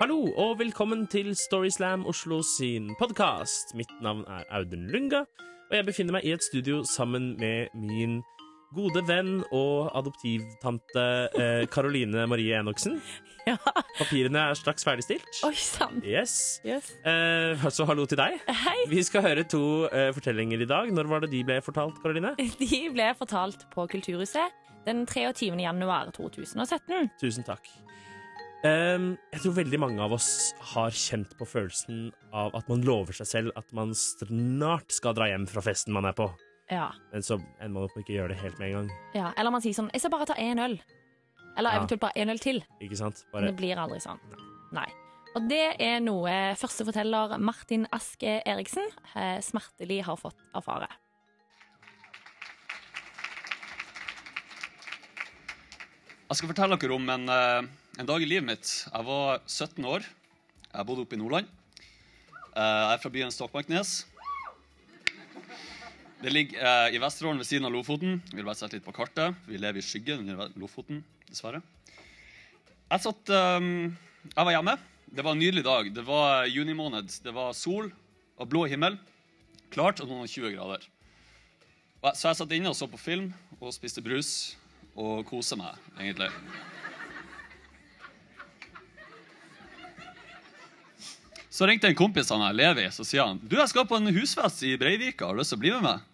Hallo og velkommen til Storyslam Oslo sin podkast. Mitt navn er Audun Lunga, og jeg befinner meg i et studio sammen med min gode venn og adoptivtante eh, Karoline Marie Enoksen. Ja. Papirene er straks ferdigstilt. Oi sann. Yes. Yes. Eh, så hallo til deg. Hei. Vi skal høre to eh, fortellinger i dag. Når var det de ble fortalt, Karoline? De ble fortalt på Kulturhuset den 23. januar 2017. Tusen takk. Ehm, jeg tror veldig mange av oss har kjent på følelsen av at man lover seg selv at man snart skal dra hjem fra festen man er på, Ja. men så ender man opp med ikke å gjøre det helt med en gang. ja. Eller man sier sånn 'Jeg skal bare ta én øl'. Eller Ja. eventuelt bare én øl til. Ikke sant? Men Bare, det blir aldri sånn. Nei. Og det er noe førsteforteller Martin Aske Eriksen eh, smertelig har fått erfare. Jeg skal fortelle dere om en, eh, en dag i livet mitt. Jeg var 17 år. Jeg bodde oppe i Nordland. Eh, Jeg er fra byen Stokmarknes. Det ligger eh, i Vesterålen ved siden av Lofoten. Vi vil bare sette litt på kartet. Vi lever i skyggen under Lofoten, dessverre. Jeg satt eh, Jeg var hjemme. Det var en nydelig dag. Det var juni måned. Det var sol og blå himmel. Klart og noen og 20 grader. Så jeg satt inne og så på film og spiste brus og kosa meg, egentlig. Så ringte en kompis av meg, Levi, så sier han du, jeg skal på en husfest i Breivika. Har du lyst til å bli med meg?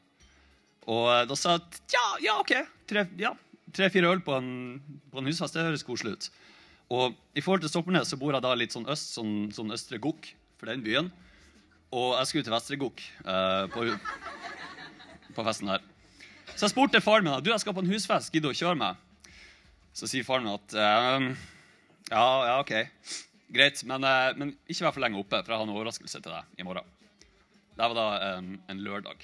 Og eh, da sa jeg ja, ja, OK. Tre-fire ja, tre, øl på en, på en husfest, det høres koselig ut. Og i forhold til Stokmarknes så bor jeg da litt sånn øst, sånn, sånn Østre Gokk, for den byen. Og jeg skulle til Vestre Gokk eh, på, på festen her. Så jeg spurte faren min du, jeg skal på en husfest, gidder du å kjøre meg. Så sier faren min at ehm, ja, ja, OK, greit, men, eh, men ikke vær for lenge oppe, for jeg har en overraskelse til deg i morgen. Det var da em, en lørdag.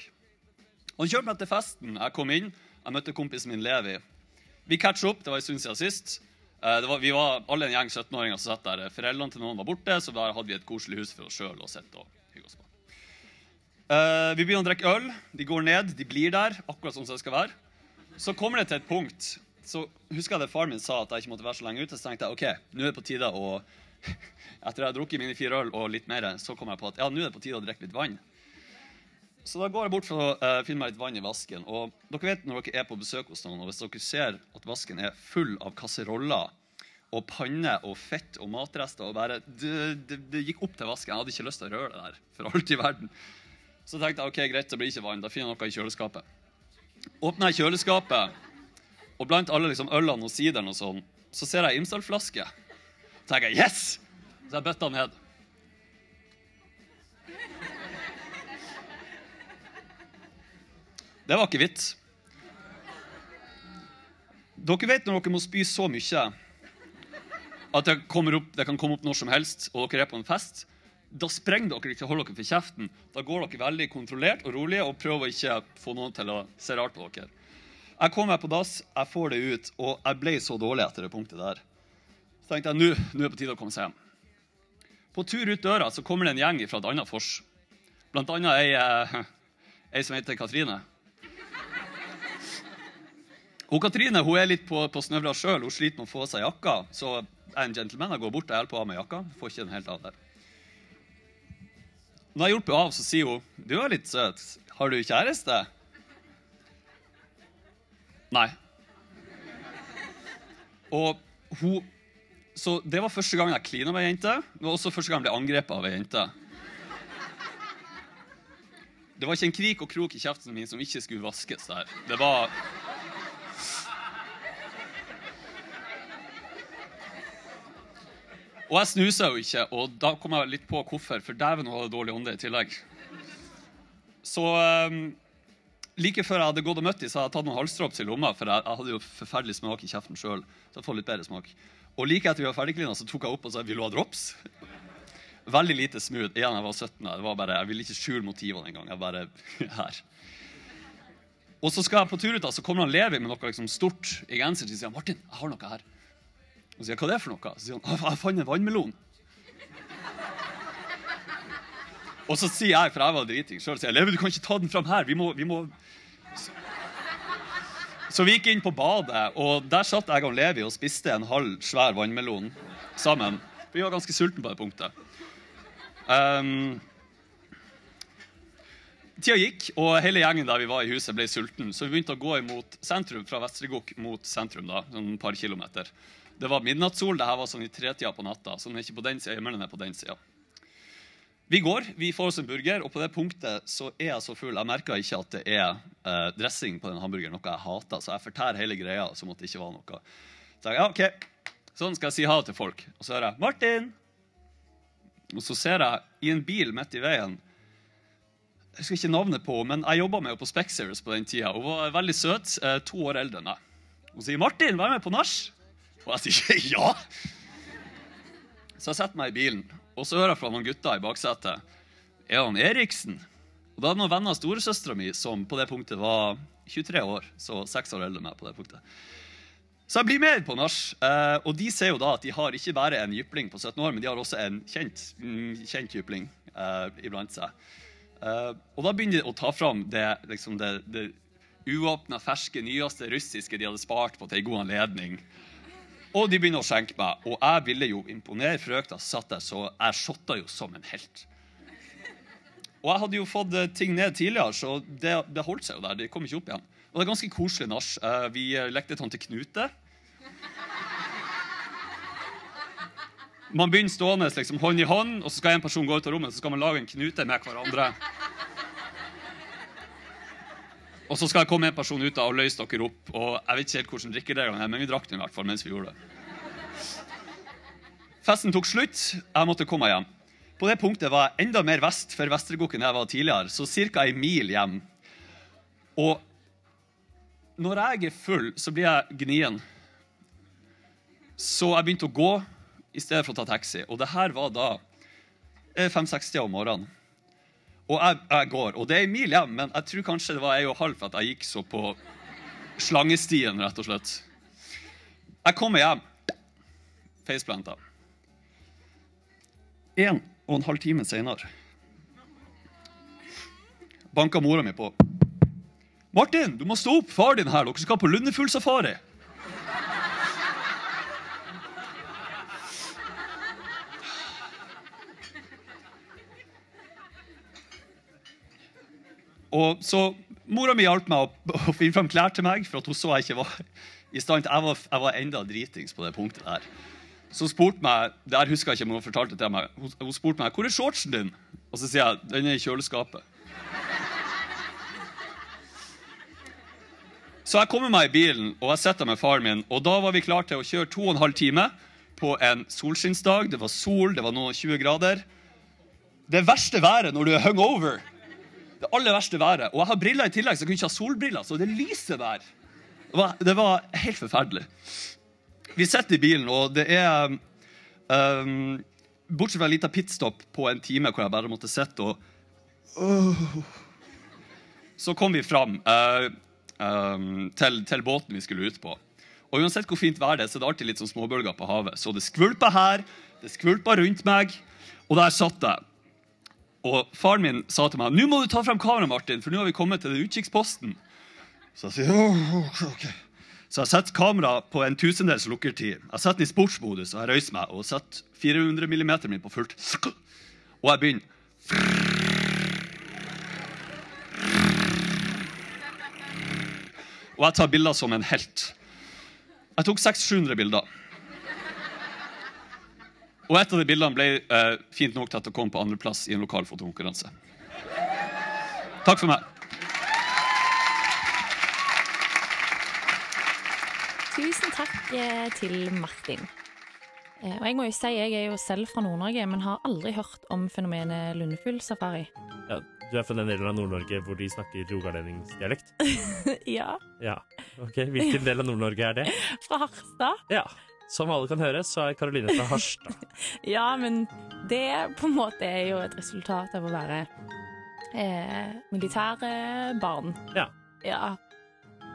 Han kjørte meg til festen. Jeg kom inn, jeg møtte kompisen min Levi. Vi catcha opp, det var en stund siden sist. Eh, var, vi var alle en gjeng 17-åringer som satt der. Foreldrene til noen var borte, så der hadde vi et koselig hus for oss sjøl å sitte og hygge oss på. Vi begynner å drikke øl. De går ned. De blir der, akkurat sånn som det skal være. Så kommer det til et punkt Så husker jeg det faren min sa at jeg ikke måtte være så lenge ute. Så tenkte jeg ok, nå er det på tide å Etter jeg har drukket mine fire øl og litt mer, så kom jeg på at ja, nå er det på tide å drikke litt vann. Så da går jeg bort for å uh, finne meg litt vann i vasken. Og dere vet når dere er på besøk hos noen, og hvis dere ser at vasken er full av kasseroller og panne og fett og matrester og bare det, det, det gikk opp til vasken. Jeg hadde ikke lyst til å røre det der for alt i verden. Så tenkte jeg ok, greit, det blir ikke vann. Da finner jeg noe i kjøleskapet. Åpner jeg kjøleskapet, og blant alle liksom ølene og sideren og sånn, så ser jeg Imsdal-flaske. Så tenker jeg yes! Så jeg bøtta ned. Det var ikke vits. Dere vet når dere må spy så mye at det, opp, det kan komme opp når som helst, og dere er på en fest. Da sprenger dere ikke holder dere for kjeften. Da går dere veldig kontrollert og rolig og prøver ikke å få noen til å se rart på dere. Jeg kom meg på dass, jeg får det ut, og jeg ble så dårlig etter det punktet der. Så tenkte jeg, nå er det på tide å komme seg hjem. På tur ut døra så kommer det en gjeng fra et annet fors. Blant annet ei, eh, ei som heter Katrine. Og Katrine hun er litt på, på snøvla sjøl. Hun sliter med å få seg jakka. Så en gentleman. Jeg går bort og hjelper henne med jakka. Får ikke den helt av der. Når jeg hjelper av, så sier hun du er litt søt. Har du kjæreste? Nei. Og hun Så det var første gang jeg klina med ei jente. Det var også første gang jeg ble angrepet av ei jente. Det var ikke en krik og krok i kjeften min som ikke skulle vaskes der. Det var Og jeg snusa jo ikke, og da kom jeg litt på hvorfor. For dæven, hun hadde dårlig ånde i tillegg. Så um, like før jeg hadde gått og møtt dem, så hadde jeg tatt noen halsdrops i lomma, for jeg, hadde jo forferdelig smak i kjeften sjøl. Så jeg får litt bedre smak. Og like etter vi var ferdigklina, så tok jeg opp og sa 'Vil du ha drops?' Veldig lite smooth. Igjen, jeg var 17. Det var bare, jeg ville ikke skjule motivene engang. Jeg bare her. Og så skal jeg på tur ut, da, så kommer han Levi med noe liksom stort i genseren og sier han, 'Martin, jeg har noe her'. Og sier jeg, 'Hva er det for noe?' Så sier han, 'Jeg fant en vannmelon'. Og så sier jeg, for jeg var driting sjøl, sier jeg, 'Levi, du kan ikke ta den fram her. Vi må, vi må Så vi gikk inn på badet, og der satt jeg og Levi og spiste en halv svær vannmelon sammen. Vi var ganske sultne på det punktet. Um, Tida gikk, og hele gjengen der vi var i huset, ble sulten. Så vi begynte å gå imot sentrum, fra Vestregokk mot sentrum. da, sånn par kilometer. Det var midnattssol. Det her var sånn i tretida på natta. Så den er ikke på den sida, himmelen er på den sida. Vi går, vi får oss en burger, og på det punktet så er jeg så full. Jeg merker ikke at det er eh, dressing på den hamburgeren, noe jeg hater. Så jeg fortærer hele greia som at det ikke var noe. Så jeg, ja, ok, Sånn skal jeg si ha til folk. Og så hører jeg 'Martin!' Og så ser jeg i en bil midt i veien Jeg husker ikke navnet på men jeg jobba med henne på Specsavers på den tida. Hun var veldig søt, eh, to år eldre enn meg. Hun sier 'Martin, vær med på nach'. Og jeg sier ja. Så jeg setter meg i bilen, og så hører jeg fra noen gutter i baksetet. Er han Eriksen? Og da er det noen venner av storesøstera mi som på det punktet var 23 år. Så seks år eldre enn meg på det punktet. Så jeg blir med på nach. Eh, og de ser jo da at de har ikke bare en jypling på 17 år, men de har også en kjent, mm, kjent jypling uh, iblant seg. Uh, og da begynner de å ta fram det, liksom det, det uåpna, ferske, nyeste russiske de hadde spart på til en god anledning. Og de begynner å skjenke meg. Og jeg ville jo imponere frøkna som satt der, så jeg shotta jo som en helt. Og jeg hadde jo fått eh, ting ned tidligere, så det, det holdt seg jo der. Det kom ikke opp igjen. Og det er ganske koselig nach. Eh, Vi eh, lekte tante Knute. Man begynner stående liksom, hånd i hånd, og så skal en person gå ut av rommet, så skal man lage en knute med hverandre. Og så skal det komme en person ut da og løse dere opp. Og jeg vet ikke helt hvordan drikkereglene er, men vi drakk den i hvert fall mens vi gjorde det. Festen tok slutt. Jeg måtte komme meg hjem. På det punktet var jeg enda mer vest for Vestregokken enn jeg var tidligere, så ca. ei mil hjem. Og når jeg er full, så blir jeg gnien. Så jeg begynte å gå i stedet for å ta taxi. Og det her var da fem-seks-tida om morgenen. Og jeg, jeg går, og det er en mil hjem, men jeg tror kanskje det var en og halv for at jeg gikk så på slangestien, rett og slett. Jeg kommer hjem. Faceplanta. En og en halv time senere banka mora mi på. 'Martin, du må stå opp! Far din her. Dere skal på lundefuglsafari.' Og så Mora mi hjalp meg å, å finne fram klær til meg, for at hun så jeg ikke var i stand til Jeg var, jeg var enda dritings på det punktet der. Så spurte meg, det her husker jeg ikke om hun fortalte til meg, hun, hun spurte meg hvor er shortsen din Og så sier jeg den er i kjøleskapet. Så jeg kommer meg i bilen og jeg sitter med faren min. Og da var vi klare til å kjøre to og en halv time på en solskinnsdag. Det var sol, det var noen 20 grader. Det verste været når du er hungover. Det aller verste været. Og jeg har briller i tillegg, så jeg kunne ikke ha solbriller. Så det lyser der. Det var, helt forferdelig. Vi sitter i bilen, og det er um, Bortsett fra en liten pitstop på en time hvor jeg bare måtte sitte og Åh. Så kom vi fram uh, um, til, til båten vi skulle ut på. Og uansett hvor fint vær det er, så er det alltid litt sånn småbølger på havet. Så det skvulpa her, det skvulpa rundt meg, og der satt jeg. Og faren min sa til meg nå må du ta frem kameraet, Martin, for nå har vi kommet til den utkikksposten. Så jeg sier oh, ok. Så jeg setter kameraet på en tusendels lukkertid. Jeg setter den i sportsmodus og jeg røyser meg og setter 400 mm min på fullt. Og jeg begynner. Og jeg tar bilder som en helt. Jeg tok 600-700 bilder. Og et av de bildene ble eh, fint nok til at det kom på andreplass i en lokal fotokonkurranse. Takk for meg. Tusen takk eh, til Martin. Eh, Og jeg må jo si, jeg er jo selv fra Nord-Norge, men har aldri hørt om fenomenet lundefuglsafari. Ja, du er fra den delen av Nord-Norge hvor de snakker rogalendingsdialekt? ja, Ja. Ok, Hvilken del av Nord-Norge er det? fra Harstad. Ja. Som alle kan høre, så er Karoline fra Harstad. Ja, men det på en måte er jo et resultat av å være eh, militære barn. Ja. Ja.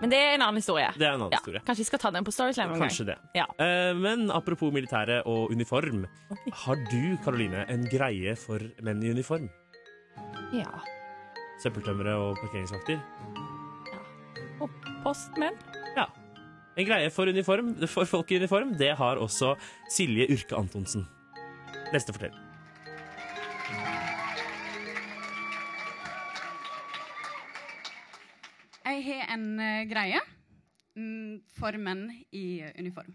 Men det er en annen historie. Det er en annen Ja, historie. kanskje vi skal ta den på Storyslam en gang. Kanskje det. Ja. Eh, men apropos militære og uniform. Har du, Karoline, en greie for menn i uniform? Ja. Søppeltømmere og parkeringsvakter? Og postmenn. En greie for uniform, for folk i uniform, det har også Silje Urke Antonsen. Neste forteller. Jeg har en eh, greie mm, for menn i uniform.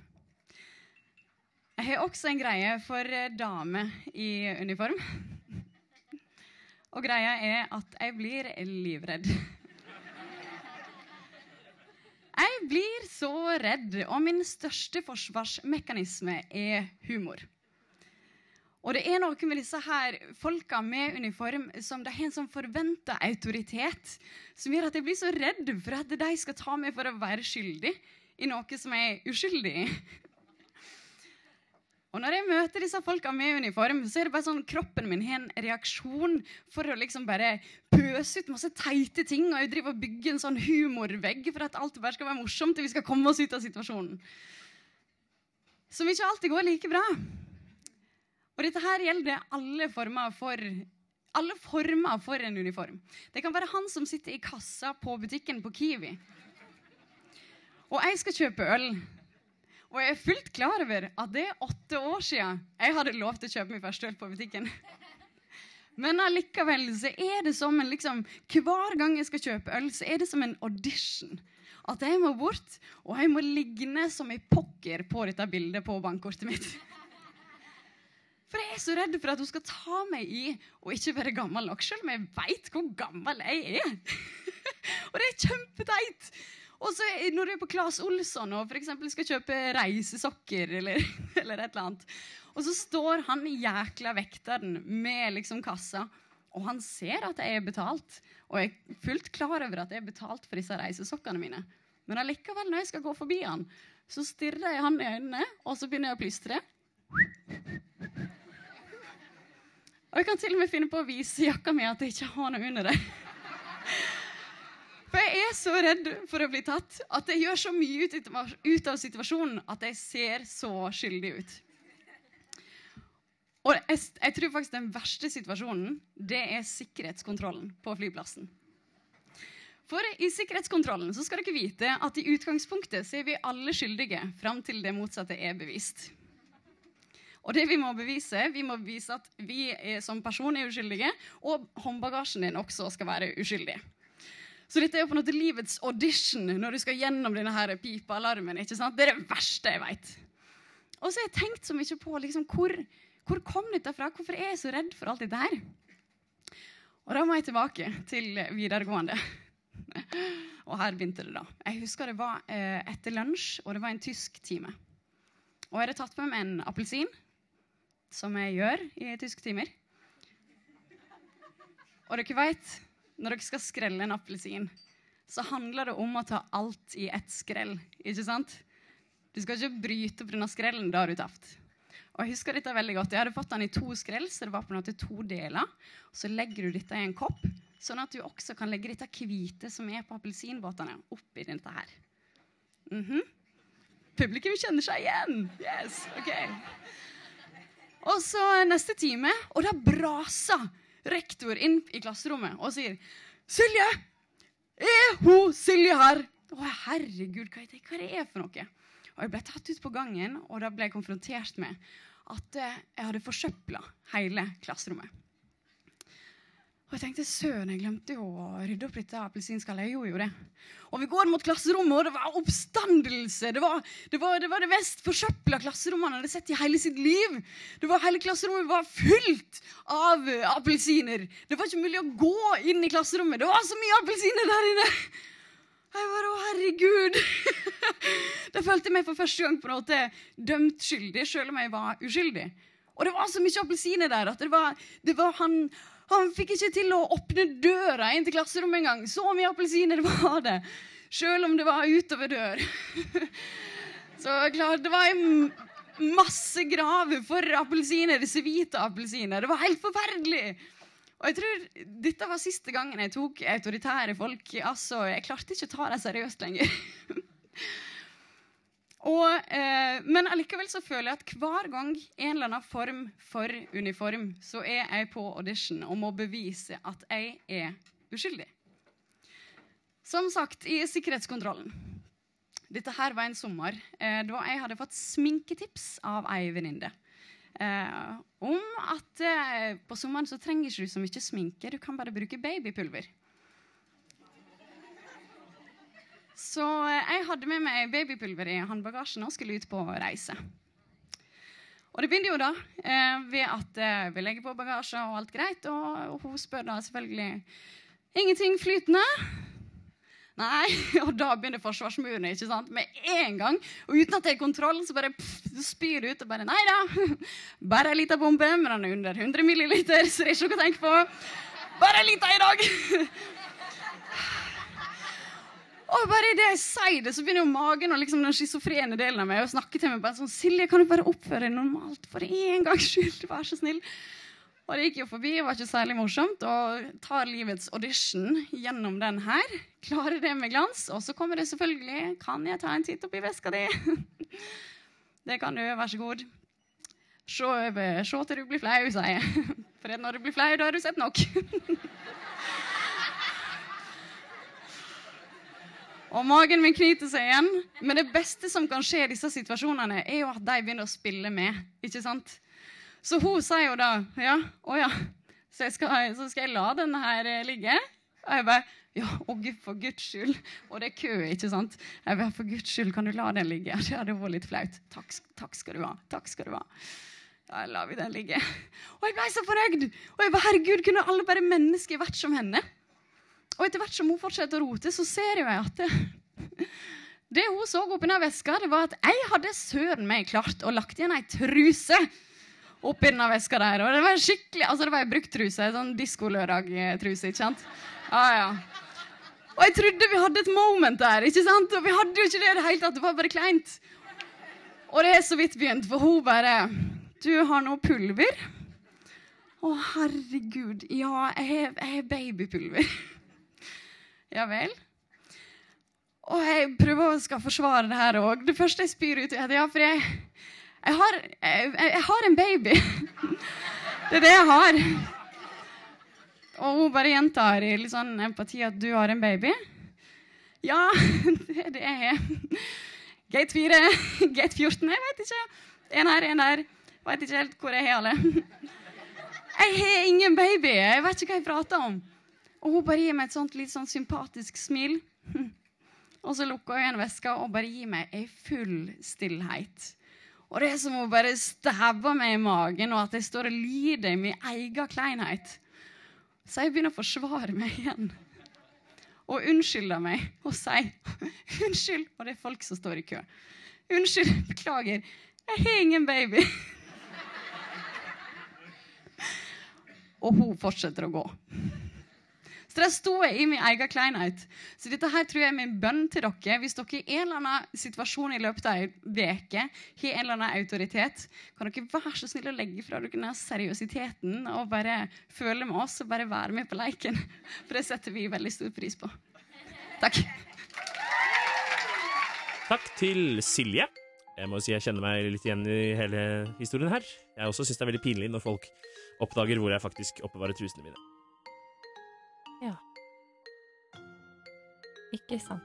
Jeg har også en greie for eh, damer i uniform. Og greia er at jeg blir livredd. Jeg blir så redd, og min største forsvarsmekanisme er humor. Og det er noe med disse her folka med uniform som de har en sånn forventa autoritet, som gjør at jeg blir så redd for at de skal ta meg for å være skyldig i noe som jeg er uskyldig i. Og når jeg møter disse folka med uniform, så er det bare sånn kroppen min har en reaksjon for å liksom bare pøse ut masse teite ting, og jeg driver og bygger en sånn humorvegg for at alt bare skal være morsomt og vi skal komme oss ut av situasjonen. Som ikke alltid går like bra. Og dette her gjelder alle former for alle former for en uniform. Det kan være han som sitter i kassa på butikken på Kiwi. Og jeg skal kjøpe øl. Og jeg er fullt klar over at det er åtte år siden jeg hadde lov til å kjøpe min første øl på butikken. Men allikevel så er det som en liksom, Hver gang jeg skal kjøpe øl, så er det som en audition. At jeg må bort, og jeg må ligne som ei pokker på dette bildet på bankkortet mitt. For jeg er så redd for at hun skal ta meg i og ikke være gammel nok, selv om jeg veit hvor gammel jeg er. og det er kjempeteit. Og så når du er på Claes Olsson og for skal kjøpe reisesokker, eller, eller, et eller annet, og så står han jækla vekteren med liksom kassa, og han ser at jeg er betalt, og jeg er fullt klar over at jeg er betalt for disse reisesokkene mine. Men allikevel, når jeg skal gå forbi han, så stirrer jeg han i øynene, og så begynner jeg å plystre. Og jeg kan til og med finne på å vise jakka mi at jeg ikke har noe under det. For jeg er så redd for å bli tatt at jeg gjør så mye ut av situasjonen at jeg ser så skyldig ut. Og jeg, jeg tror faktisk den verste situasjonen det er sikkerhetskontrollen på flyplassen. For i sikkerhetskontrollen så skal dere vite at i utgangspunktet så er vi alle skyldige fram til det motsatte er bevist. Og det vi må bevise, vi må bevise at vi er, som person er uskyldige, og håndbagasjen din også skal være uskyldig. Så dette er jo på en måte livets audition når du skal gjennom denne her pipealarmen. ikke sant? Det er det verste jeg vet. Og så har jeg tenkt så mye på liksom, hvor, hvor kom dette fra? Hvorfor er jeg så redd for alt dette her? Og da må jeg tilbake til videregående. Og her begynte det, da. Jeg husker det var eh, etter lunsj, og det var en tysk time. Og jeg hadde tatt med meg en appelsin som jeg gjør i tysktimer. Og dere vet, når dere skal skrelle en appelsin, så handler det om å ta alt i ett skrell. ikke sant? Du skal ikke bryte pga. skrellen. Da har du tapt. Og Jeg husker dette veldig godt. Jeg hadde fått den i to skrell, så det var på en måte to deler. Så legger du dette i en kopp, sånn at du også kan legge dette hvite som er på appelsinbåtene, oppi dette her. Mm -hmm. Publikum kjenner seg igjen! Yes, ok. Og så neste time, og da braser rektor inn i klasserommet og sier Silje! Er hun Silje her? Å, herregud, hva er, det, hva er det for noe? Og Jeg ble tatt ut på gangen, og da ble jeg konfrontert med at eh, jeg hadde forsøpla hele klasserommet. Og jeg tenkte søren, jeg glemte jo å rydde opp dette appelsinskallet. Jeg gjorde jo det. Og vi går mot klasserommet, og det var oppstandelse. Det var det, var, det, var det mest forsøpla klasserommet han hadde sett i hele sitt liv. Det var, hele klasserommet var fullt av appelsiner. Det var ikke mulig å gå inn i klasserommet. Det var så mye appelsiner der inne. Jeg bare, å herregud. da følte jeg meg for første gang på en måte dømt skyldig, selv om jeg var uskyldig. Og det var så mye appelsiner der at det var, det var han han fikk ikke til å åpne døra inn til klasserommet engang. Så mye appelsiner var det. Selv om det var utover dør. Så klart, det var en masse graver for appelsiner. Disse hvite appelsiner. Det var helt forferdelig. Og jeg tror dette var siste gangen jeg tok autoritære folk. Altså, Jeg klarte ikke å ta dem seriøst lenger. Og, eh, men allikevel så føler jeg at hver gang en eller annen form for uniform, så er jeg på audition og må bevise at jeg er uskyldig. Som sagt, i sikkerhetskontrollen. Dette her var en sommer eh, da jeg hadde fått sminketips av ei venninne. Eh, om at eh, på sommeren så trenger ikke du så mye sminke. Du kan bare bruke babypulver. Så jeg hadde med meg babypulver i håndbagasjen og skulle ut på reise. Og det begynner jo da eh, ved at eh, vi legger på bagasje og alt greit, og, hun spør da selvfølgelig ingenting flytende. Nei, og da begynner forsvarsmurene ikke sant? med en gang. Og uten at det er kontroll, så bare pff, spyr det ut og bare Nei da. Bare ei lita bombe, men den er under 100 milliliter, så det er ikke noe å tenke på. Bare ei lita i dag. Og bare idet jeg sier det, så begynner jo magen og liksom den schizofrene delen av meg å snakke til meg. bare sånn, Silje, kan du bare oppføre deg normalt for en gangs skyld? Vær så snill. Og det gikk jo forbi, det var ikke særlig morsomt. Og tar livets audition gjennom den her. Klarer det med glans. Og så kommer det selvfølgelig Kan jeg ta en titt oppi veska di? det kan du, vær så god. Se, se til du blir flau, sier jeg. For når du blir flau, da har du sett nok. Og magen min knyter seg igjen. Men det beste som kan skje i disse situasjonene, er jo at de begynner å spille med. ikke sant? Så hun sier jo da ja, å ja, så, skal, så skal jeg la denne her eh, ligge. Og jeg bare ja, å for guds skyld. Og det er kø, ikke sant? Jeg bare, for guds skyld, kan du la den ligge? Det hadde vært litt flaut. Takk, takk skal du ha. Takk skal du ha. Ja, lar vi den ligge. Og jeg ble så fornøyd. Og jeg bare, herregud, kunne alle bare mennesker vært som henne? Og etter hvert som hun fortsetter å rote, så ser jeg at det, det hun så oppi den veska, det var at jeg hadde søren meg klart å lagt igjen ei truse oppi den veska der. Og det var skikkelig, altså det var ei brukt truse, sånn diskolørdag-truse, ikke sant? Ah, ja. Og jeg trodde vi hadde et moment der, ikke sant? Og vi hadde jo ikke det i det hele tatt, det var bare kleint. Og det er så vidt begynt, for hun bare Du har noe pulver? Å, herregud. Ja, jeg har babypulver. Ja vel? Og jeg prøver å skal forsvare det her òg. Det første jeg spyr ut, er at ja, for jeg, jeg, har, jeg, jeg har en baby. Det er det jeg har. Og hun bare gjentar i litt sånn empati at du har en baby. Ja, det er det jeg har. Gate 4, gate 14, jeg vet ikke. En her, en der. Vet ikke helt hvor jeg har alle. Jeg har ingen baby. Jeg vet ikke hva jeg prater om. Og hun bare gir meg et sånt litt sånn sympatisk smil. Og så lukker hun igjen veska og bare gir meg ei full stillhet. Og det er som hun bare stabber meg i magen, og at jeg står og lider i min egen kleinhet. Så jeg begynner å forsvare meg igjen. Og unnskylder meg og sier unnskyld. Og det er folk som står i kø. Unnskyld, beklager. Jeg har ingen baby. Og hun fortsetter å gå. Så der sto jeg i min egen kleinhet. Så dette her tror jeg er min bønn til dere. Hvis dere i en eller annen situasjon i løpet av ei uke har en eller annen autoritet, kan dere være så snill å legge fra dere den seriøsiteten og bare føle med oss og bare være med på leiken. For det setter vi veldig stor pris på. Takk. Takk til Silje. Jeg må si jeg kjenner meg litt igjen i hele historien her. Jeg også syns det er veldig pinlig når folk oppdager hvor jeg faktisk oppbevarer trusene mine. Ikke sant.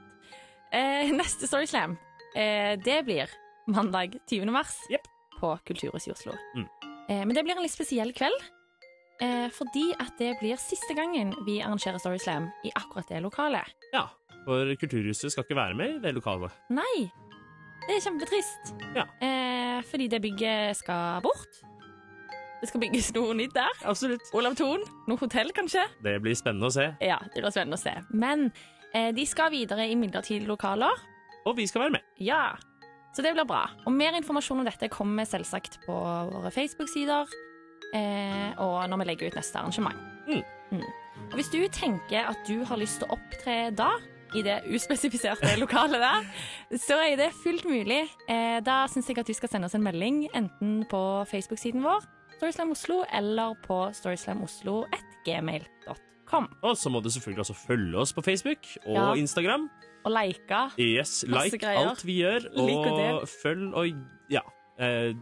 Eh, neste Storyslam, eh, det blir mandag 20. mars yep. på Kulturhuset i Oslo. Mm. Eh, men det blir en litt spesiell kveld. Eh, fordi at det blir siste gangen vi arrangerer Storyslam i akkurat det lokalet. Ja, for Kulturhuset skal ikke være med i det lokalet. Nei! Det er kjempetrist. Ja. Eh, fordi det bygget skal bort. Det skal bygges noe nytt der. Absolutt. Olav Thon. Noe hotell, kanskje. Det blir spennende å se. Ja, det blir spennende å se. Men eh, de skal videre i midlertidige lokaler. Og vi skal være med. Ja, så det blir bra. Og mer informasjon om dette kommer selvsagt på våre Facebook-sider eh, og når vi legger ut neste arrangement. Mm. Mm. Og hvis du tenker at du har lyst til å opptre da, i det uspesifiserte lokalet der, så er det fullt mulig. Eh, da syns jeg at du skal sende oss en melding enten på Facebook-siden vår, Storyslam Oslo, eller på storyslamoslo.gmail.com. Og så må du selvfølgelig også følge oss på Facebook og Ja. Instagram. Og like. Yes, like alt vi gjør, og og følg og ja. Eh,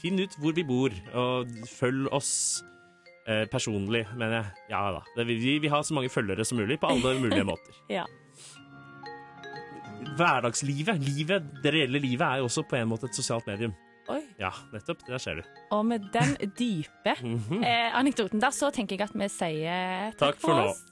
finn ut hvor vi bor, og følg oss eh, personlig, mener jeg. Ja da. Det, vi vil ha så mange følgere som mulig på alle mulige måter. Ja. Hverdagslivet, livet, det reelle livet, er jo også på en måte et sosialt medium. Ja, nettopp. Der ser du. Og med den dype Mhm. eh, anekdoten der, så tenker jeg at vi sier Takk for for oss.